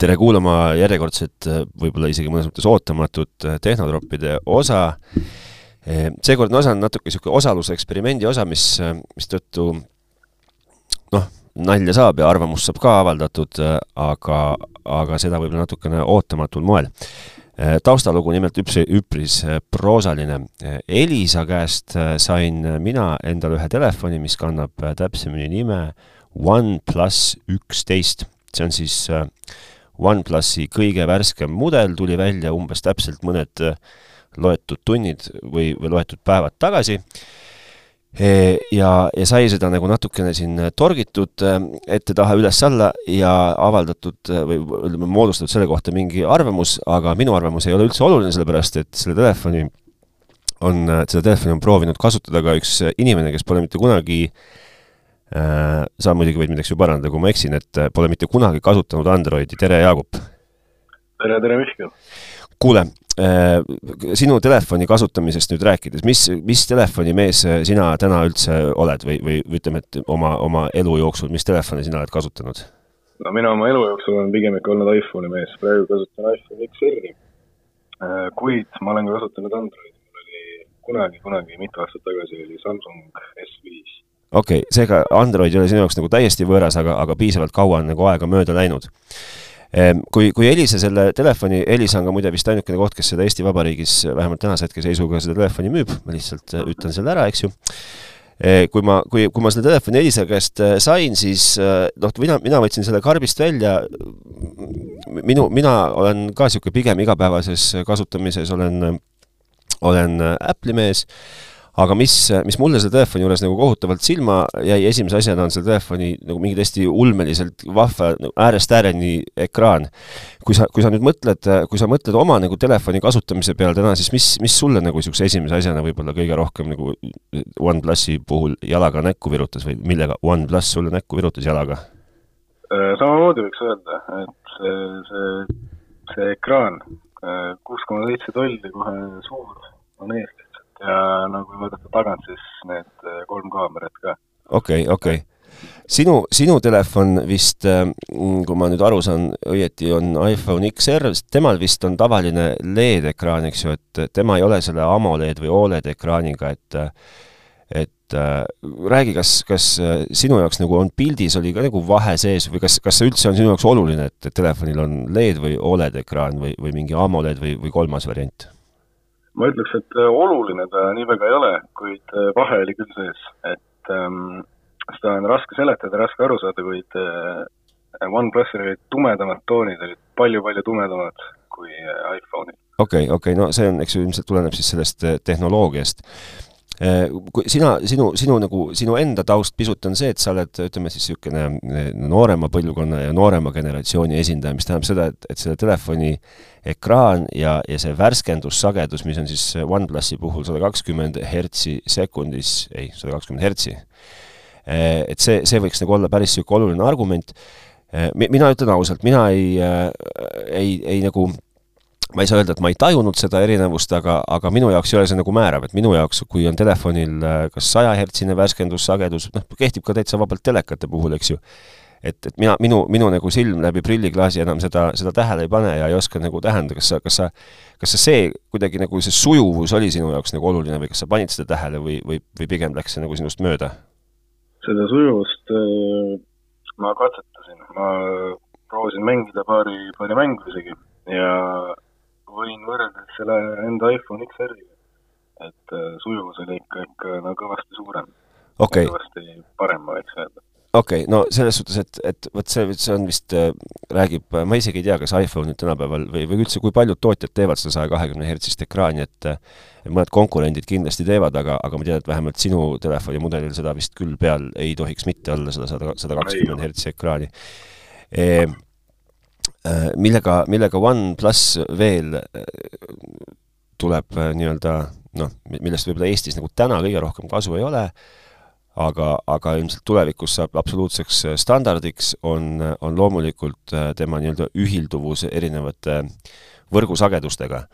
tere kuulama järjekordset, võib-olla isegi mõnes mõttes ootamatut Tehnotroppide osa. seekordne osa on natuke niisugune osaluseksperimendi osa, mis, mistõttu noh, nalja saab ja arvamust saab ka avaldatud, aga, aga seda võib-olla natukene ootamatul moel. taustalugu nimelt üpris, üpris proosaline. Elisa käest sain mina endale ühe telefoni, mis kannab täpsemini nime OnePlus üksteist. see on siis äh, OnePlusi kõige värskem mudel tuli välja umbes täpselt mõned äh, loetud tunnid või, või loetud päevad tagasi. E, ja, ja sai seda nagu natukene siin torgitud äh, ette-taha üles-alla ja avaldatud äh, või ütleme, moodustatud selle kohta mingi arvamus, aga minu arvamus ei ole üldse oluline, sellepärast et selle telefoni on, seda telefoni on proovinud kasutada ka üks inimene, kes pole mitte kunagi äh, Äh, sa muidugi võid midagi parandada, kui ma eksin, et äh, pole mitte kunagi kasutanud Androidi, tere, Jaagup! tere, tere, Mihkel! kuule, äh, sinu telefoni kasutamisest nüüd rääkides, mis, mis telefonimees sina täna üldse oled või, või ütleme, et oma, oma elu jooksul, mis telefoni sina oled kasutanud? no mina oma elu jooksul olen pigem ikka olnud iPhone'i mees, praegu kasutan iPhone XR-i. kuid ma olen ka kasutanud Androidi, mul oli kunagi, kunagi mitu aastat tagasi oli Samsung S5 okei okay,, seega Android ei ole sinu jaoks nagu täiesti võõras, aga, aga piisavalt kaua on nagu aega mööda läinud. Ehm, kui, kui Elisa selle telefoni, Elisa on ka muide vist ainukene koht, kes seda Eesti Vabariigis vähemalt tänase hetkeseisuga seda telefoni müüb, ma lihtsalt äh, ütlen selle ära, eks ju. Ehm, kui ma, kui, kui ma selle telefoni Elisa käest äh, sain, siis äh, noh, mina, mina võtsin selle karbist välja, minu, mina olen ka niisugune pigem igapäevases kasutamises olen, olen Apple'i mees aga mis, mis mulle selle telefoni juures nagu kohutavalt silma jäi esimese asjana, on selle telefoni nagu mingi täiesti ulmeliselt vahva nagu äärest ääreni ekraan. kui sa, kui sa nüüd mõtled, kui sa mõtled oma nagu telefoni kasutamise peale täna, siis mis, mis sulle nagu niisuguse esimese asjana võib-olla kõige rohkem nagu OnePlusi puhul jalaga näkku virutas või millega OnePlus sulle näkku virutas jalaga? Äh, samamoodi võiks öelda, et see, see, see ekraan, äh, kuus koma seitse tolli, kohe suur on ees ja nagu kui vaadata tagant, siis need äh, kolm kaamerat ka. okei okay,, okei okay sinu, sinu telefon vist, äh, kui ma nüüd aru saan õieti, on iPhone XR, temal vist on tavaline LED-ekraan, eks ju, et tema ei ole selle AMOLED või Oled ekraaniga, et et äh, räägi, kas, kas sinu jaoks nagu on pildis oli ka nagu vahe sees või kas, kas see üldse on sinu jaoks oluline, et telefonil on LED või Oled ekraan või, või mingi AMOLED või, või kolmas variant? Ma ütleks, et äh, oluline ta nii väga ei ole, kuid äh, vahe oli küll sees, et ähm, seda on raske seletada, raske aru saada, kuid äh, OnePlusil olid tumedamad toonid, olid palju-palju tumedamad kui äh, iPhone'il. okei okay,, okei okay., no see on, eks ju, ilmselt tuleneb siis sellest tehnoloogiast. Äh, kui sina, sinu, sinu nagu, sinu enda taust pisut on see, et sa oled, ütleme siis niisugune äh, noorema põlvkonna ja noorema generatsiooni esindaja, mis tähendab seda, et, et selle telefoni ekraan ja, ja see värskendussagedus, mis on siis OnePlusi puhul sada kakskümmend hertsi sekundis, ei, sada kakskümmend hertsi, äh, et see, see võiks nagu olla päris niisugune oluline argument. mina ütlen ausalt, mina ei, ei, ei nagu ma ei saa öelda, et ma ei tajunud seda erinevust, aga, aga minu jaoks ei ole see nagu määrav, et minu jaoks, kui on telefonil äh, kas sajahertsine värskendussagedus, noh, kehtib ka täitsa vabalt telekate puhul, eks ju, et, et mina, minu, minu nagu silm läbi prilliklaasi enam seda, seda tähele ei pane ja ei oska nagu tähendada, kas sa, kas sa, kas sa see kuidagi nagu see sujuvus oli sinu jaoks nagu oluline või kas sa panid seda tähele või, või, või pigem läks see nagu sinust mööda? seda sujuvust äh, ma katsetasin, ma proovisin mängida paari, paari mängu isegi ja selle enda iPhone XR-iga, et äh, sujuvus oli ikka, ikka no kõvasti suurem. Okay.. kõvasti parem, võiks öelda. Okei okay,, no selles suhtes, et, et vot see, see on vist äh,, räägib, ma isegi ei tea, kas iPhone nüüd tänapäeval või, või üldse, kui paljud tootjad teevad seda saja kahekümne hertsist ekraani, et et mõned konkurendid kindlasti teevad, aga, aga ma tean, et vähemalt sinu telefonimudelil seda vist küll peal ei tohiks mitte olla, seda sada, sada kakskümmend hertsi ekraani. E, Äh, millega, millega OnePlus veel äh, tuleb äh, nii-öelda noh, millest võib-olla Eestis nagu täna kõige rohkem kasu ei ole, aga, aga ilmselt tulevikus saab absoluutseks standardiks, on, on loomulikult tema nii-öelda ühilduvus erinevate võrgusagedustega.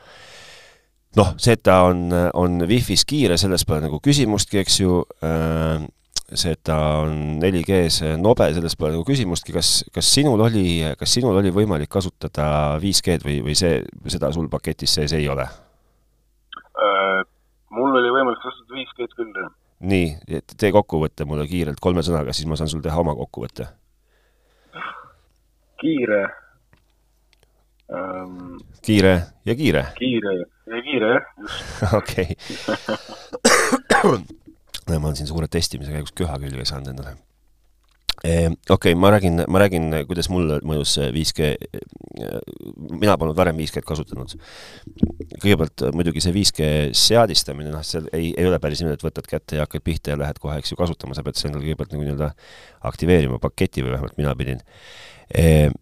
noh, see, et ta on, on Wi-Fi-s kiire, selles pole nagu küsimustki, eks ju äh,, see, et ta on 4G-s nobe, selles pole nagu küsimustki, kas, kas sinul oli, kas sinul oli võimalik kasutada 5G-d või, või see, seda sul paketis sees ei ole? mul oli võimalik kasutada 5G-d küll, jah. nii, tee kokkuvõte mulle kiirelt kolme sõnaga, siis ma saan sul teha oma kokkuvõtte. kiire ähm,. kiire ja kiire? kiire ja kiire, jah, just. okei. ma olen siin suure testimise käigus köha külge saanud endale Ehm, okei okay,, ma räägin, ma räägin, kuidas mulle mõjus 5G, mina polnud varem 5G-d kasutanud. kõigepealt muidugi see 5G seadistamine, noh, seal ei, ei ole päris niimoodi, et võtad kätte ja hakkad pihta ja lähed kohe, eks ju, kasutama, sa pead endale kõigepealt nagu nii-öelda aktiveerima paketi või vähemalt mina pidin. Ehm,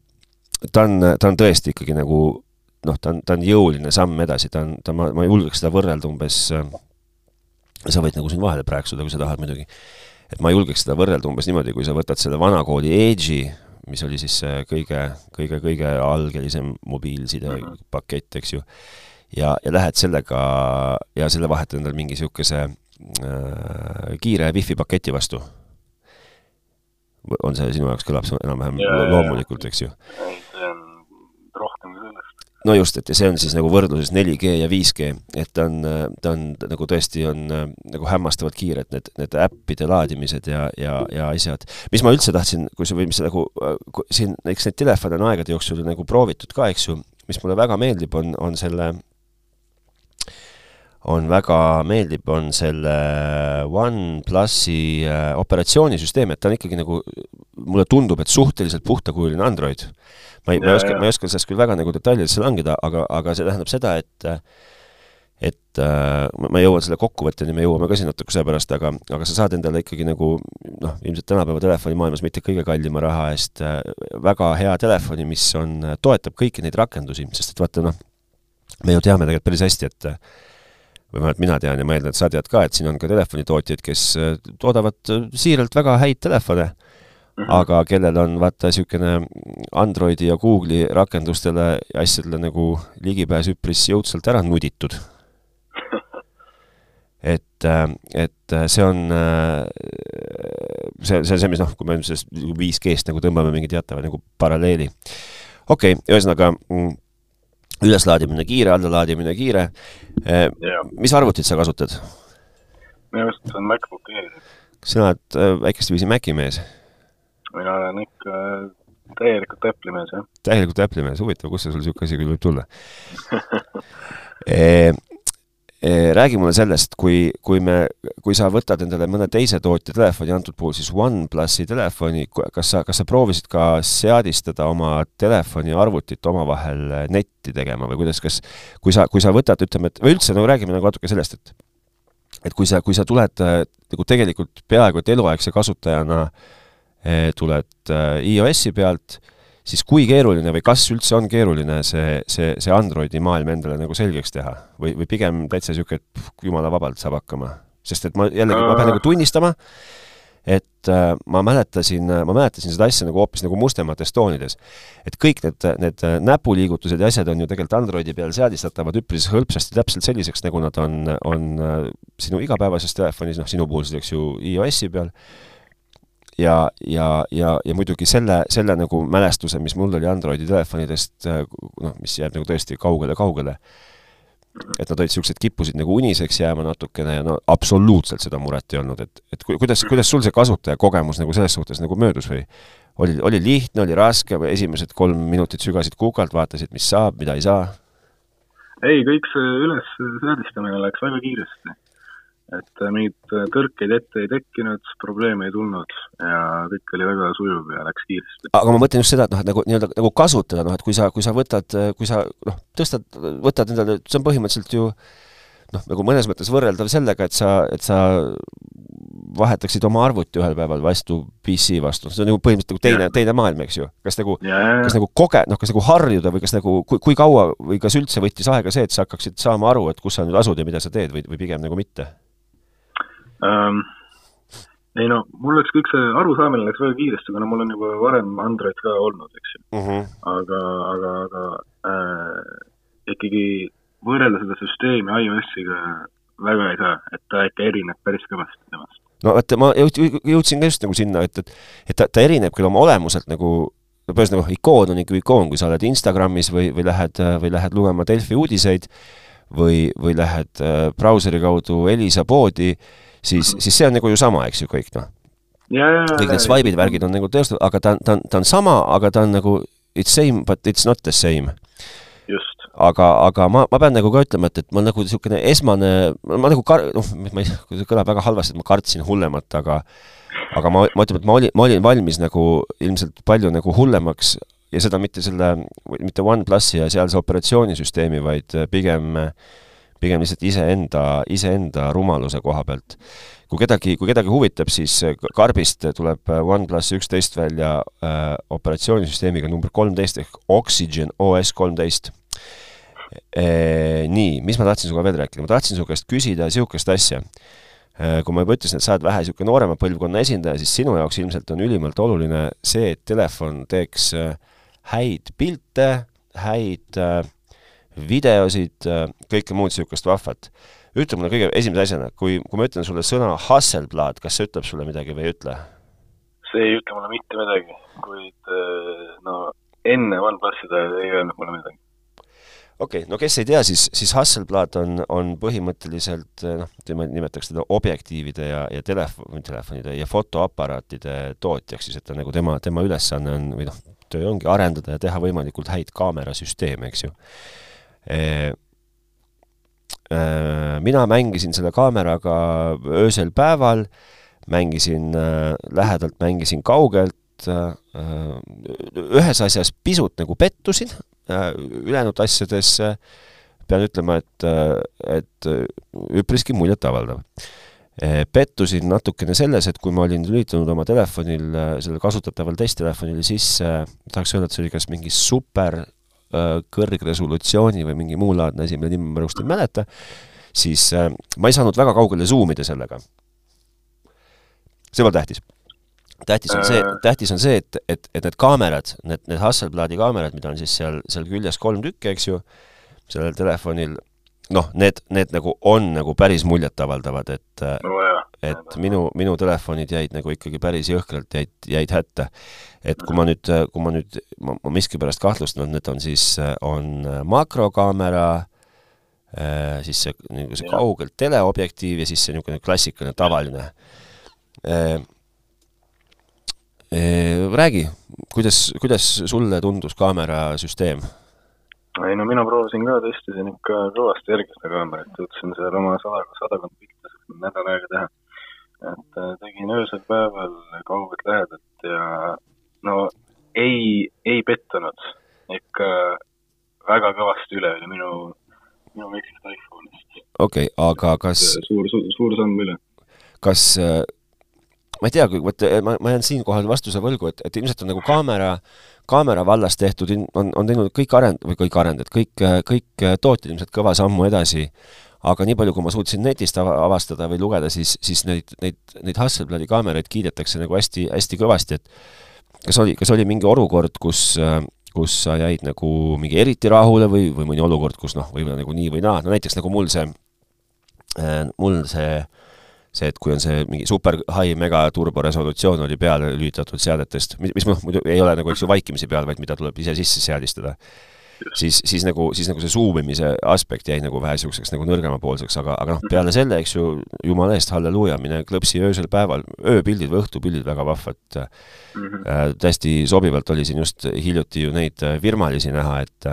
ta on, ta on tõesti ikkagi nagu noh, ta on, ta on jõuline samm edasi, ta on, ta, ma, ma julgeks seda võrrelda umbes, sa võid nagu siin vahele prääksuda, kui sa tahad muidugi et ma julgeks seda võrrelda umbes niimoodi, kui sa võtad selle vanakooli Edge'i, mis oli siis see kõige, kõige, kõige algelisem mobiilsidepakett, eks ju, ja, ja lähed sellega ja selle vahetad endale mingi niisuguse äh, kiire wifi paketi vastu. on see sinu jaoks, kõlab see enam-vähem loomulikult, eks ju? ei, see on rohkem kui sellest no just, et ja see on siis nagu võrdluses 4G ja 5G, et ta on, ta on nagu tõesti on nagu hämmastavalt kiired, need, need äppide laadimised ja, ja, ja asjad. mis ma üldse tahtsin, kui sa, või mis nagu siin, eks neid telefone on aegade jooksul nagu proovitud ka, eks ju, mis mulle väga meeldib, on, on selle on väga meeldib, on selle OnePlusi äh, operatsioonisüsteem, et ta on ikkagi nagu, mulle tundub, et suhteliselt puhtakujuline Android. Ma ei, ma ei oska, ma ei oska sellest küll väga nagu detailidesse langeda, aga, aga see tähendab seda, et et äh, ma jõuan selle kokkuvõtteni, me jõuame ka siin natukese pärast, aga, aga sa saad endale ikkagi nagu noh, ilmselt tänapäeva telefonimaailmas mitte kõige kallima raha eest äh, väga hea telefoni, mis on, toetab kõiki neid rakendusi, sest et vaata noh, me ju teame tegelikult päris hästi, et või vähemalt mina tean ja ma eeldan, et sa tead ka, et siin on ka telefonitootjaid, kes toodavad siiralt väga häid telefone Mm -hmm. aga kellel on vaata niisugune Androidi ja Google'i rakendustele ja asjadele nagu ligipääs üpris jõudsalt ära nuditud. et, et see on see, see on see, mis noh, kui me sellest 5G-st nagu tõmbame mingi teatava nagu paralleeli. okei okay,, ühesõnaga mm, üleslaadimine kiire, allalaadimine kiire. mis arvutit sa kasutad? mina kasutan MacBook Airi. kas sina oled väikest viisi Maci mees? mina olen ikka täielikult Apple'i mees, jah. täielikult Apple'i mees, huvitav, kust see sul niisugune asi küll võib tulla räägi mulle sellest, kui, kui me, kui sa võtad endale mõne teise tootja telefoni, antud puhul siis OnePlusi telefoni, kas sa, kas sa proovisid ka seadistada oma telefoni ja arvutit omavahel netti tegema või kuidas, kas kui sa, kui sa võtad, ütleme, et või üldse, no räägime nagu natuke sellest, et et kui sa, kui sa tuled nagu tegelikult peaaegu et eluaegse kasutajana Eh, tuled eh, iOS-i pealt, siis kui keeruline või kas üldse on keeruline see, see, see Androidi maailm endale nagu selgeks teha? või, või pigem täitsa niisugune, et jumala vabalt saab hakkama? sest et ma jällegi, ma pean nagu tunnistama, et äh, ma mäletasin, ma mäletasin seda asja nagu hoopis nagu mustemates toonides. et kõik need, need näpuliigutused ja asjad on ju tegelikult Androidi peal seadistatavad üpris hõlpsasti täpselt selliseks, nagu nad on, on sinu igapäevases telefonis, noh, sinu puhul siis eks ju iOS-i peal ja, ja, ja, ja muidugi selle, selle nagu mälestuse, mis mul oli Androidi telefonidest, noh, mis jääb nagu tõesti kaugele-kaugele, et nad olid niisugused, kippusid nagu uniseks jääma natukene ja no absoluutselt seda muret ei olnud, et, et kuidas, kuidas sul see kasutajakogemus nagu selles suhtes nagu möödus või? Oli, oli lihtne, oli raske või esimesed kolm minutit sügasid kukalt, vaatasid, mis saab, mida ei saa? ei, kõik see üles seadistamine läks väga kiiresti et äh, mingeid äh, tõrkeid ette ei tekkinud, probleeme ei tulnud ja kõik oli väga sujuv ja läks kiiresti. aga ma mõtlen just seda, et noh, et nagu nii-öelda nagu kasutada, noh et kui sa, kui sa võtad, kui sa noh, tõstad, võtad endale, see on põhimõtteliselt ju noh, nagu mõnes mõttes võrreldav sellega, et sa, et sa vahetaksid oma arvuti ühel päeval vastu PC vastu, see on ju põhimõtteliselt nagu teine, teine maailm, eks ju. kas nagu, kas nagu koge-, noh, kas nagu harjuda või kas nagu, kui, kui kaua või kas üldse võttis aega see, et sa hakkaksid saama aru, et kus sa nüüd asud ja mida sa teed või, või pigem nagu mitte? Ähm,? ei no, mul läks kõik see arusaamine läks väga kiiresti, kuna mul on juba varem Android ka olnud, eks ju uh. Mhm. -huh. aga, aga, aga äh, ikkagi võrrelda seda süsteemi iOS-iga väga ei saa, et ta ikka erineb päris kõvasti temast. no vaata, ma jõud-, jõudsin ka just nagu sinna, et, et et ta, ta erineb küll oma olemuselt nagu no nagu ikoon on ikka ikoon, kui sa oled Instagramis või, või lähed, või lähed lugema Delfi uudiseid või, või lähed äh, brauseri kaudu Elisa poodi, siis, siis see on nagu ju sama, eks ju, kõik noh. kõik need swipe'id, värgid on nagu teostatud, aga ta, ta on, ta on sama, aga ta on nagu it's same but it's not the same. just. aga, aga ma, ma pean nagu ka ütlema, et, et ma nagu niisugune esmane, ma nagu kar-, noh, ma ei, see kõlab väga halvasti, et ma kartsin hullemat, aga aga ma, ma ütlen, et ma olin, ma olin valmis nagu ilmselt palju nagu hullemaks ja seda mitte selle, mitte OnePlusi ja sealse operatsioonisüsteemi, vaid pigem, pigem lihtsalt iseenda, iseenda rumaluse koha pealt. kui kedagi, kui kedagi huvitab, siis karbist tuleb OnePlus üksteist välja äh, operatsioonisüsteemiga number kolmteist ehk Oxygen OS kolmteist e,. Nii, mis ma tahtsin sinuga veel rääkida, ma tahtsin su käest küsida niisugust asja Äh, kui ma juba ütlesin, et sa oled vähe niisugune noorema põlvkonna esindaja, siis sinu jaoks ilmselt on ülimalt oluline see, et telefon teeks äh, häid pilte, häid äh, videosid, kõike muud niisugust vahvat. ütle mulle kõige esimese asjana, kui, kui ma ütlen sulle sõna Hasselblad, kas see ütleb sulle midagi või ei ütle? see ei ütle mulle mitte midagi, kuid no enne OnePlusi ta ei öelnud mulle midagi okei okay,, no kes ei tea, siis, siis Hasselblad on, on põhimõtteliselt noh, ütleme, nimetaks teda objektiivide ja, ja telefon, telefonide ja fotoaparaatide tootjaks, siis et ta nagu tema, tema ülesanne on või noh, töö ongi arendada ja teha võimalikult häid kaamerasüsteeme, eks ju mina mängisin selle kaameraga öösel päeval, mängisin äh, lähedalt, mängisin kaugelt ühes asjas pisut nagu pettusin, ülejäänud asjades pean ütlema, et, et üpriski muljetavaldav. pettusin natukene selles, et kui ma olin lülitanud oma telefonil, sellel kasutataval testtelefonil sisse, tahaks öelda, et see oli kas mingi super kõrgresolutsiooni või mingi muulaadne asi, mille nime ma praegust ei mäleta, siis ma ei saanud väga kaugele zoom ida sellega. see pole tähtis tähtis on see, äh. tähtis on see, et, et, et need kaamerad, need, need Hasselbladi kaamerad, mida on siis seal, seal küljes kolm tükki, eks ju, sellel telefonil, noh, need, need nagu on nagu päris muljetavaldavad, et no, et minu, minu telefonid jäid nagu ikkagi päris jõhkralt, jäid, jäid hätta. et kui ma nüüd, kui ma nüüd, ma, ma miskipärast kahtlustan, et need on siis, on makrokaamera, äh, siis see niisugune kaugelt teleobjektiiv ja siis see niisugune klassikaline tavaline äh, räägi, kuidas, kuidas sulle tundus kaamerasüsteem? ei no mina proovisin ka, testisin ikka kõvasti järgi seda kaamerat, jõudsin seal oma sada, sadakond pilti nädal aega teha. et äh, tegin öösel päeval kaugelt lähedalt ja no ei, ei pettunud. ikka väga kõvasti üle oli minu, minu väiksest iPhone'ist. okei okay,, aga kas suur, suur, suur samm üle. kas äh, ma ei tea, vot eh, ma, ma jään siinkohal vastuse võlgu, et, et ilmselt on nagu kaamera, kaamera vallas tehtud, on, on teinud kõik arend-, või kõik arendajad, kõik, kõik tootjad ilmselt kõva sammu edasi, aga nii palju, kui ma suutsin netist avastada või lugeda, siis, siis neid, neid, neid Hasselbladi kaameraid kiidetakse nagu hästi, hästi kõvasti, et kas oli, kas oli mingi olukord, kus kus sa jäid nagu mingi eriti rahule või, või mõni olukord, kus noh, võib-olla nagu nii või naa, no näiteks nagu mul see, mul see see, et kui on see mingi super high mega turboresolutsioon oli peale lülitatud seadetest, mis, mis noh, muidu ei ole nagu, eks ju, vaikimisi peal, vaid mida tuleb ise sisse seadistada, siis, siis nagu, siis nagu see suumimise aspekt jäi nagu vähe niisuguseks nagu nõrgemapoolseks, aga, aga noh, peale selle, eks ju, jumala eest, halleluuja, mine klõpsi öösel päeval, ööpildid või õhtupildid väga vahvad. -hmm. Äh, täiesti sobivalt oli siin just hiljuti ju neid äh, virmalisi näha, et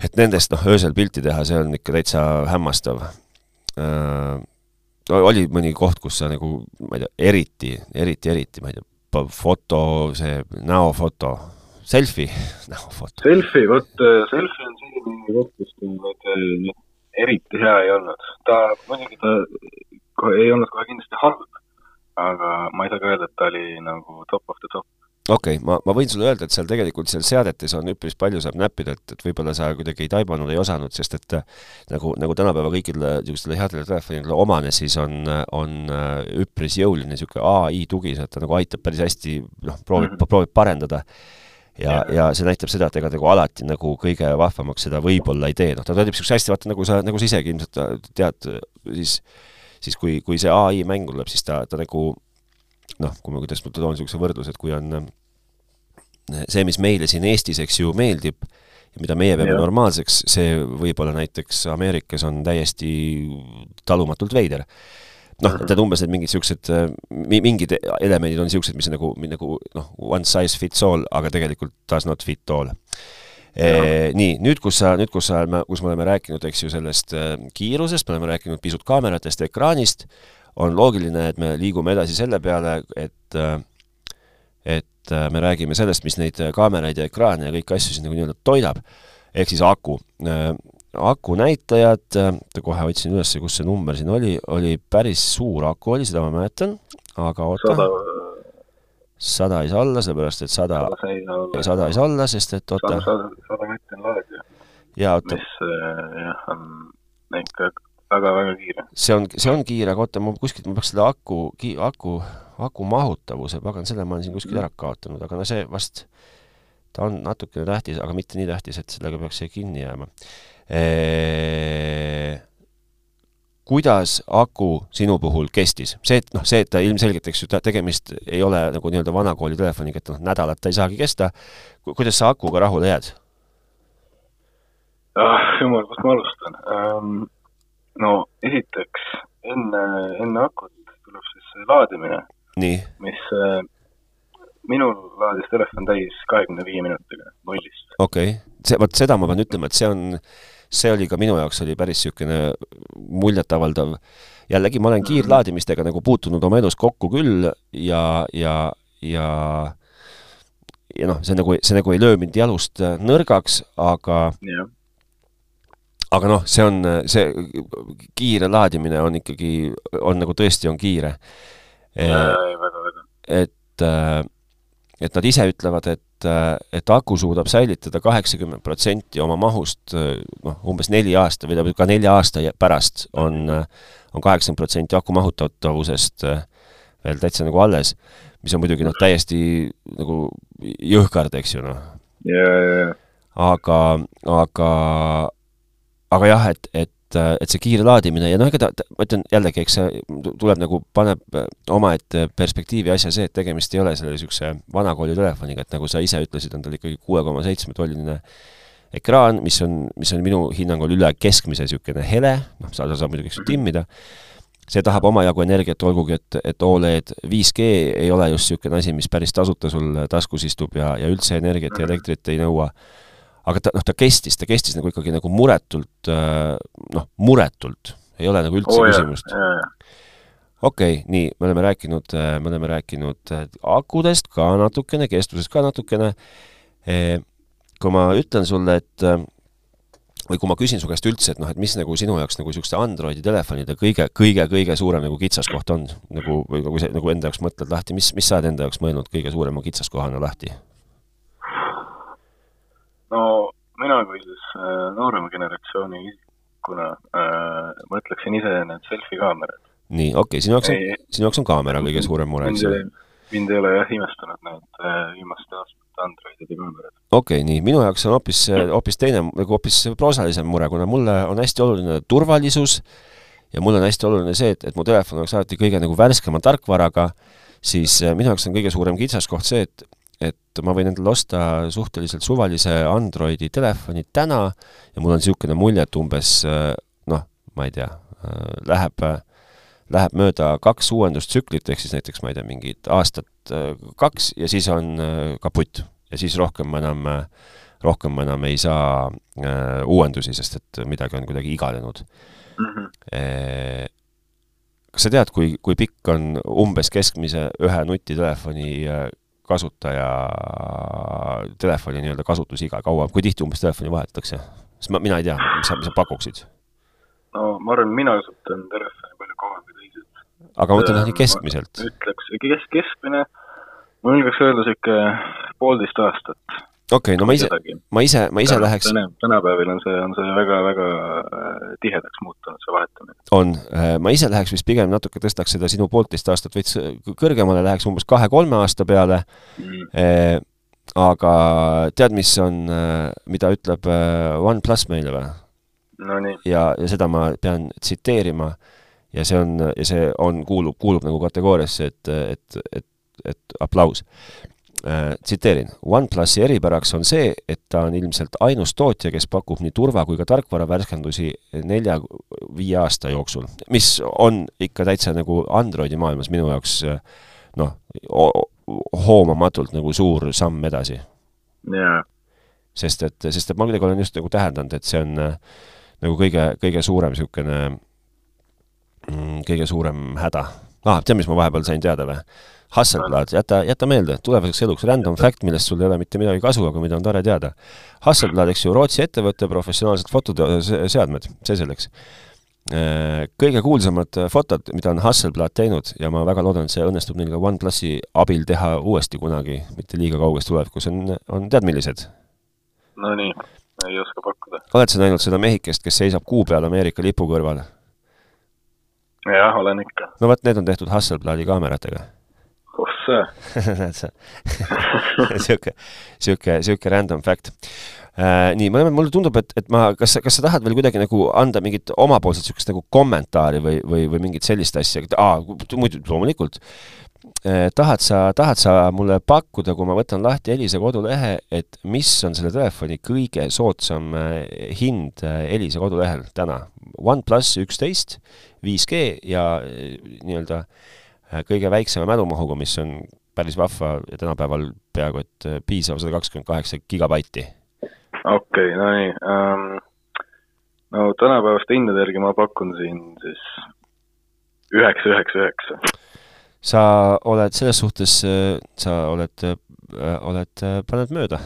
et nendest noh, öösel pilti teha, see on ikka täitsa hämmastav äh, oli mõni koht, kus sa nagu, ma ei tea, eriti, eriti, eriti, ma ei tea, foto, see näofoto, selfie, näofoto. Selfie, vot äh, selfie on selline koht, kus nüüd äh, eriti hea ei olnud. ta, muidugi ta ei olnud kohe kindlasti halb, aga ma ei saa ka öelda, et ta oli nagu top of the top okei okay,, ma, ma võin sulle öelda, et seal tegelikult seal seadetes on üpris palju saab näppida, et, et võib-olla sa kuidagi ei taibanud, ei osanud, sest et äh, nagu, nagu tänapäeva kõikidele niisugustele headele telefonidele omane, siis on, on üpris jõuline niisugune ai tugi, et ta nagu aitab päris hästi, noh, proovib mm, -hmm. proovib parendada ja, ja see näitab seda, et ega nagu alati nagu kõige vahvamaks seda võib-olla ei tee, noh, ta toimib niisuguse hästi, vaata nagu sa, nagu sa isegi ilmselt tead, siis siis kui, kui see ai mängu tuleb, siis ta, ta nagu noh, kui ma, kuidas ma toon niisuguse võrdluse, et kui on äh, see, mis meile siin Eestis, eks ju, meeldib ja mida meie peame ja. normaalseks, see võib-olla näiteks Ameerikas on täiesti talumatult veider noh, tead umbes, et mingid niisugused, äh, mingid elemendid on niisugused, mis on nagu, nagu noh, one size fits all, aga tegelikult does not fit all. E, nii, nüüd, kus sa, nüüd, kus sa, kus me oleme rääkinud, eks ju, sellest äh, kiirusest, me oleme rääkinud pisut kaameratest ekraanist, on loogiline, et me liigume edasi selle peale, et äh, et me räägime sellest, mis neid kaameraid ja ekraane ja kõiki asju siis nagu nii-öelda toidab, ehk siis aku. Äh, aku näitajad, äh, kohe otsin üles, kus see number siin oli, oli päris suur aku oli, seda ma mäletan, aga oota. sada ei saa olla, sellepärast et sada, sada ei saa olla, sest et oota. sada metti on laadija. jaa, oota. mis jah, on ikka väga-väga kiire. see on, see on kiire, aga oota, ma kuskilt, ma peaks seda aku, aku, aku mahutavuse, pagan, selle ma olen siin kuskil ära kaotanud, aga no see vast, ta on natukene tähtis, aga mitte nii tähtis, et sellega peaks see kinni jääma kuidas aku sinu puhul kestis? see, et noh, see, et ta ilmselgelt, eks ju, tegemist ei ole nagu nii-öelda vanakooli telefoniga, et noh, nädalat ta ei saagi kesta, kuidas sa akuga rahule jääd? ah, jumal, kust ma alustan um,? no esiteks, enne, enne akut tuleb siis laadimine. mis äh, minul laadis telefon täis kahekümne viie minutiga, nullist. okei okay., see, vot seda ma pean ütlema, et see on, see oli ka minu jaoks oli päris niisugune muljetavaldav, jällegi ma olen kiirlaadimistega nagu puutunud oma elus kokku küll ja, ja, ja ja noh, see nagu, see nagu ei löö mind jalust nõrgaks, aga yeah aga noh, see on, see kiire laadimine on ikkagi, on nagu tõesti on kiire. et, äh, et nad ise ütlevad, et, äh, et aku suudab säilitada kaheksakümmend protsenti oma mahust noh, umbes neli aasta või tähendab ka nelja aasta pärast on, on kaheksakümmend protsenti aku mahutatavusest äh, veel täitsa nagu alles, mis on muidugi noh, täiesti nagu jõhkard, eks ju, noh. aga, aga aga jah, et, et, et see kiire laadimine ja noh, ega ta, ta, ma ütlen jällegi, eks see tuleb nagu, paneb omaette perspektiivi asja see, et tegemist ei ole selle niisuguse vanakooli telefoniga, et nagu sa ise ütlesid, on tal ikkagi kuue koma seitsme tolline ekraan, mis on, mis on minu hinnangul üle keskmise niisugune hele, noh, sa, sa saad muidugi, eks ju, timmida, see tahab omajagu energiat, olgugi et, et Oled 5G ei ole just niisugune asi, mis päris tasuta sul taskus istub ja, ja üldse energiat ja elektrit ei nõua aga ta, noh, ta kestis, ta kestis nagu ikkagi nagu muretult, äh, noh, muretult, ei ole nagu üldse oh, küsimust. okei okay,, nii, me oleme rääkinud, äh, me oleme rääkinud äh, akudest ka natukene, kestvusest ka natukene, kui ma ütlen sulle, et või kui ma küsin su käest üldse, et noh, et mis nagu sinu jaoks nagu niisuguste Androidi telefonide kõige, kõige, kõige suurem nagu kitsaskoht on, nagu, või nagu see, nagu enda jaoks mõtled lahti, mis, mis sa oled enda jaoks mõelnud kõige suurema kitsaskohana lahti? No mina kui siis äh, noorema generatsiooni isikuna äh, mõtleksin ise need selfie kaamerad. nii, okei okay,, sinu jaoks on, sinu jaoks on kaamera kõige suurem mure, eks ju? mind ei ole jah imestanud need äh, viimaste aastate Androidide kaamerad. okei okay,, nii, minu jaoks on hoopis, hoopis teine, nagu hoopis proosalisem mure, kuna mulle on hästi oluline turvalisus ja mulle on hästi oluline see, et, et mu telefon oleks alati kõige nagu värskema tarkvaraga, siis äh, minu jaoks on kõige suurem kitsaskoht see, et et ma võin endale osta suhteliselt suvalise Androidi telefoni täna ja mul on niisugune mulje, et umbes noh, ma ei tea, läheb, läheb mööda kaks uuendustsüklit, ehk siis näiteks ma ei tea, mingid aastat kaks ja siis on kaputt. ja siis rohkem ma enam, rohkem ma enam ei saa äh, uuendusi, sest et midagi on kuidagi iganenud mm. -hmm. E kas sa tead, kui, kui pikk on umbes keskmise ühe nutitelefoni kasutaja telefoni nii-öelda kasutusiga, kaua, kui tihti umbes telefoni vahetatakse? sest ma, mina ei tea, mis sa, mis sa pakuksid? no ma arvan, mina kasutan telefoni palju kauem kui teised. aga ma mõtlen noh, nii keskmiselt. ütleks, kes-, keskmine, ma julgeks öelda niisugune poolteist aastat okei okay,, no ma ise, ma ise, ma ise läheks tänapäeval on see, on see väga-väga äh, tihedaks muutunud, see vahetamine. on, äh, ma ise läheks vist pigem natuke tõstaks seda sinu poolteist aastat veits kõrgemale, läheks umbes kahe-kolme aasta peale mm., eh, aga tead, mis on, mida ütleb OnePlus meile või? Nonii. ja, ja seda ma pean tsiteerima ja see on, ja see on, kuulub, kuulub nagu kategooriasse, et, et, et, et aplaus äh,. Tsiteerin, OnePlusi eripäraks on see, et ta on ilmselt ainus tootja, kes pakub nii turva- kui ka tarkvaravärskendusi nelja-viie aasta jooksul, mis on ikka täitsa nagu Androidi maailmas minu jaoks noh, hoomamatult nagu suur samm edasi. jaa. sest et, sest et ma kuidagi olen just nagu täheldanud, et see on äh, nagu kõige, kõige suurem niisugune mm, kõige suurem häda. ah, tead, mis ma vahepeal sain teada või? Hasselblad, jäta, jäta meelde, tulevaseks eluks random fact, millest sul ei ole mitte midagi kasu, aga mida on tore teada. Hasselblad, eks ju, Rootsi ettevõte, professionaalsed fotoseadmed, see selleks. Äh, kõige kuulsamad fotod, mida on Hasselblad teinud ja ma väga loodan, et see õnnestub neil ka OnePlusi abil teha uuesti kunagi, mitte liiga kauges tulevikus, on, on tead millised? Nonii, ei oska pakkuda. oled sa näinud seda mehikest, kes seisab kuu peal Ameerika lipu kõrval? jah, olen ikka. no vot, need on tehtud Hasselbladi kaameratega näed sa niisugune, niisugune, niisugune random fact äh,. Nii, mulle, mulle tundub, et, et ma, kas, kas sa tahad veel kuidagi nagu anda mingit omapoolset niisugust nagu kommentaari või, või, või mingit sellist asja, aa, muidu loomulikult eh,, tahad sa, tahad sa mulle pakkuda, kui ma võtan lahti Elisa kodulehe, et mis on selle telefoni kõige soodsam eh, hind eh, Elisa kodulehel täna? OnePlus üksteist, 5G ja nii-öelda äh, Äh, kõige väiksema mälumahuga, mis on päris vahva ja tänapäeval peaaegu et äh, piisav sada kakskümmend kaheksa gigabaiti. okei okay,, no nii um,. no tänapäevaste hindade järgi ma pakun siin siis üheksa, üheksa, üheksa. sa oled selles suhtes, äh, sa oled, oled, paned mööda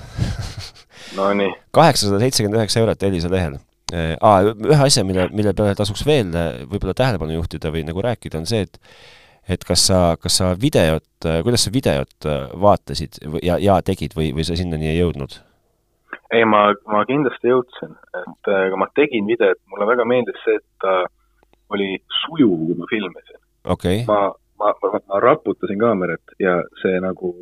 Nonii. kaheksasada seitsekümmend üheksa eurot Elisa lehel aa, ühe asja, mille, mille peale tasuks veel võib-olla tähelepanu juhtida või nagu rääkida, on see, et et kas sa, kas sa videot, kuidas sa videot äh, vaatasid ja, ja tegid või, või sa sinnani ei jõudnud? ei, ma, ma kindlasti jõudsin, et äh, ma tegin videot, mulle väga meeldis see, et ta oli sujuv, kui ma filmisin. Okay.. ma, ma, ma, ma raputasin kaamerat ja see nagu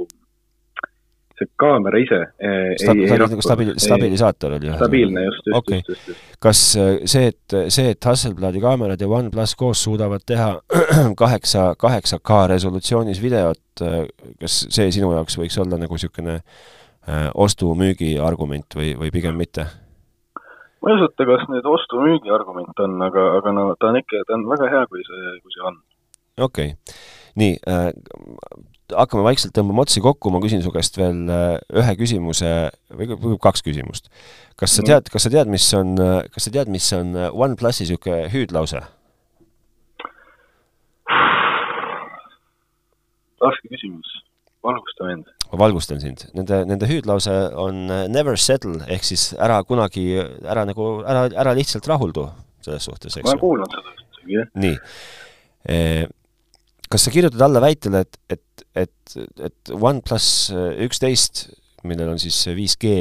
see kaamera ise eh, Stab, ei, ei nagu stabiil-, stabilisaator oli? stabiilne, just, just okay., just, just, just. kas äh, see, et, see, et Hasselbladi kaamerad ja OnePlus koos suudavad teha kaheksa, kaheksa K resolutsioonis videot, äh, kas see sinu jaoks võiks olla nagu niisugune ostu-müügi argument või, või pigem mitte? ma ei osuta, kas nüüd ostu-müügi argument on, aga, aga no ta on ikka, ta on väga hea, kui see, kui see on. okei okay., nii äh,, hakkame vaikselt tõmbama otsi kokku, ma küsin su käest veel äh, ühe küsimuse või kaks küsimust. kas sa tead, kas sa tead, mis on, kas sa tead, mis on OnePlusi niisugune hüüdlause? raske küsimus, valgusta mind. ma valgustan sind. Nende, nende hüüdlause on äh, never settle, ehk siis ära kunagi, ära nagu, ära, ära lihtsalt rahuldu selles suhtes, eks ma olen kuulnud seda nii e kas sa kirjutad alla väitele, et, et, et, et OnePlus üksteist, millel on siis 5G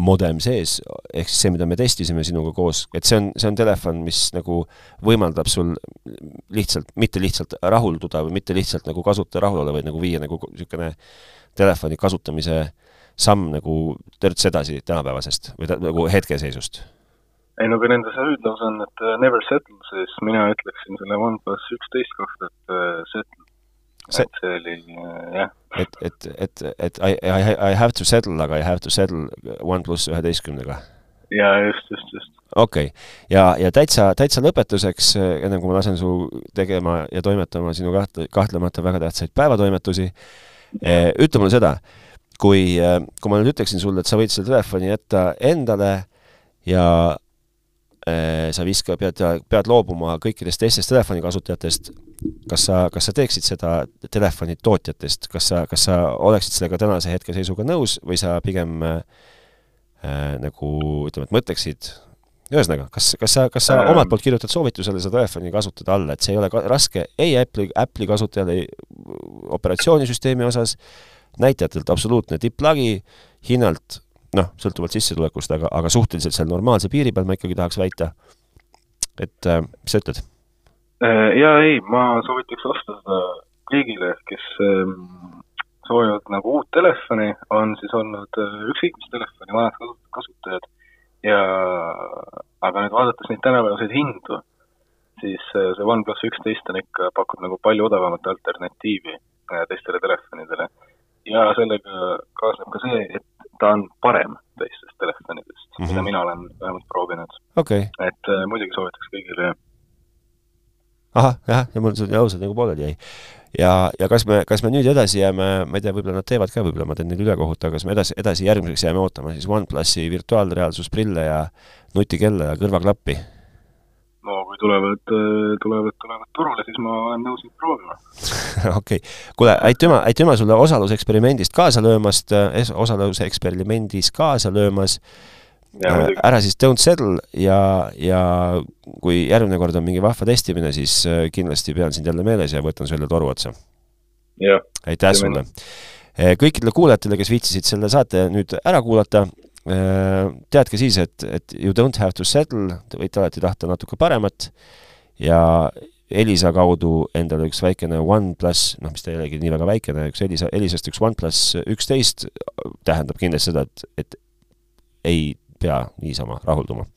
modem sees, ehk siis see, mida me testisime sinuga koos, et see on, see on telefon, mis nagu võimaldab sul lihtsalt, mitte lihtsalt rahulduda või mitte lihtsalt nagu kasutaja rahul olla, vaid nagu viia nagu niisugune telefoni kasutamise samm nagu törts edasi tänapäevasest või ta, nagu hetkeseisust. Ei no kui nende see hüüdlause on, et uh, never settle, siis mina ütleksin selle OnePlus üksteist kohta, et settle see, et see oli jah. et, et, et, et I, I, I have to settle, aga I have to settle OnePlus üheteistkümnega? jaa, just, just, just. okei okay., ja, ja täitsa, täitsa lõpetuseks, ennem kui ma lasen su tegema ja toimetama sinu kaht-, kahtlemata väga tähtsaid päevatoimetusi, eh, ütle mulle seda, kui, kui ma nüüd ütleksin sulle, et sa võid selle telefoni jätta endale ja sa viska, pead, pead loobuma kõikidest teistest telefonikasutajatest, kas sa, kas sa teeksid seda telefonitootjatest, kas sa, kas sa oleksid sellega tänase hetkeseisuga nõus või sa pigem äh, nagu ütleme, et mõtleksid, ühesõnaga, kas, kas sa, kas sa omalt poolt kirjutad soovitusele seda telefoni kasutada alla, et see ei ole ka raske ei Apple'i, Apple'i kasutajale operatsioonisüsteemi osas, näitajatelt absoluutne tipplagi, hinnalt noh, sõltuvalt sissetulekust, aga, aga suhteliselt seal normaalse piiri peal ma ikkagi tahaks väita. et äh, mis sa ütled? Äh, jaa, ei, ma soovitaks osta seda kõigile, kes ähm, soovivad nagu uut telefoni, on siis olnud äh, ükskõik mis telefoni vanad kasutajad ja aga nüüd vaadates neid tänapäevaseid hindu, siis äh, see OnePlus üksteist on ikka, pakub nagu palju odavamat alternatiivi teistele telefonidele. ja sellega kaasneb ka see, et ta on parem teistest telefonidest mm, -hmm. mida mina olen vähemalt proovinud okay.. et äh, muidugi soovitaks kõigile. ahah, jah, ja mul see ausalt nagu pooleli jäi. ja, ja kas me, kas me nüüd edasi jääme, ma ei tea, võib-olla nad teevad ka, võib-olla ma teen neile ülekohut, aga kas me edasi, edasi järgmiseks jääme ootama siis OnePlusi virtuaalreaalsusprille ja nutikella ja kõrvaklappi no kui tulevad, tulevad, tulevad turule, siis ma olen nõus neid proovima. okei okay., kuule, aitüma, aitüma sulle osaluseksperimendist kaasa löömast, osaluseksperimendis kaasa löömas. Äh, ära siis don't settle ja, ja kui järgmine kord on mingi vahva testimine, siis äh, kindlasti pean sind jälle meeles ja võtan sulle toru otsa. aitäh sulle! Äh, kõikidele kuulajatele, kes viitsisid selle saate nüüd ära kuulata, Äh, teadke siis, et, et you don't have to settle, te võite alati tahta natuke paremat ja Elisa kaudu endale üks väikene OnePlus, noh, mis ta ei olegi nii väga väikene, üks Elisa, Elisast üks OnePlus üksteist tähendab kindlasti seda, et, et ei pea niisama rahulduma.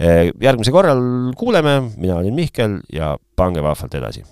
Äh, järgmisel korral kuuleme, mina olin Mihkel ja pange vahvalt edasi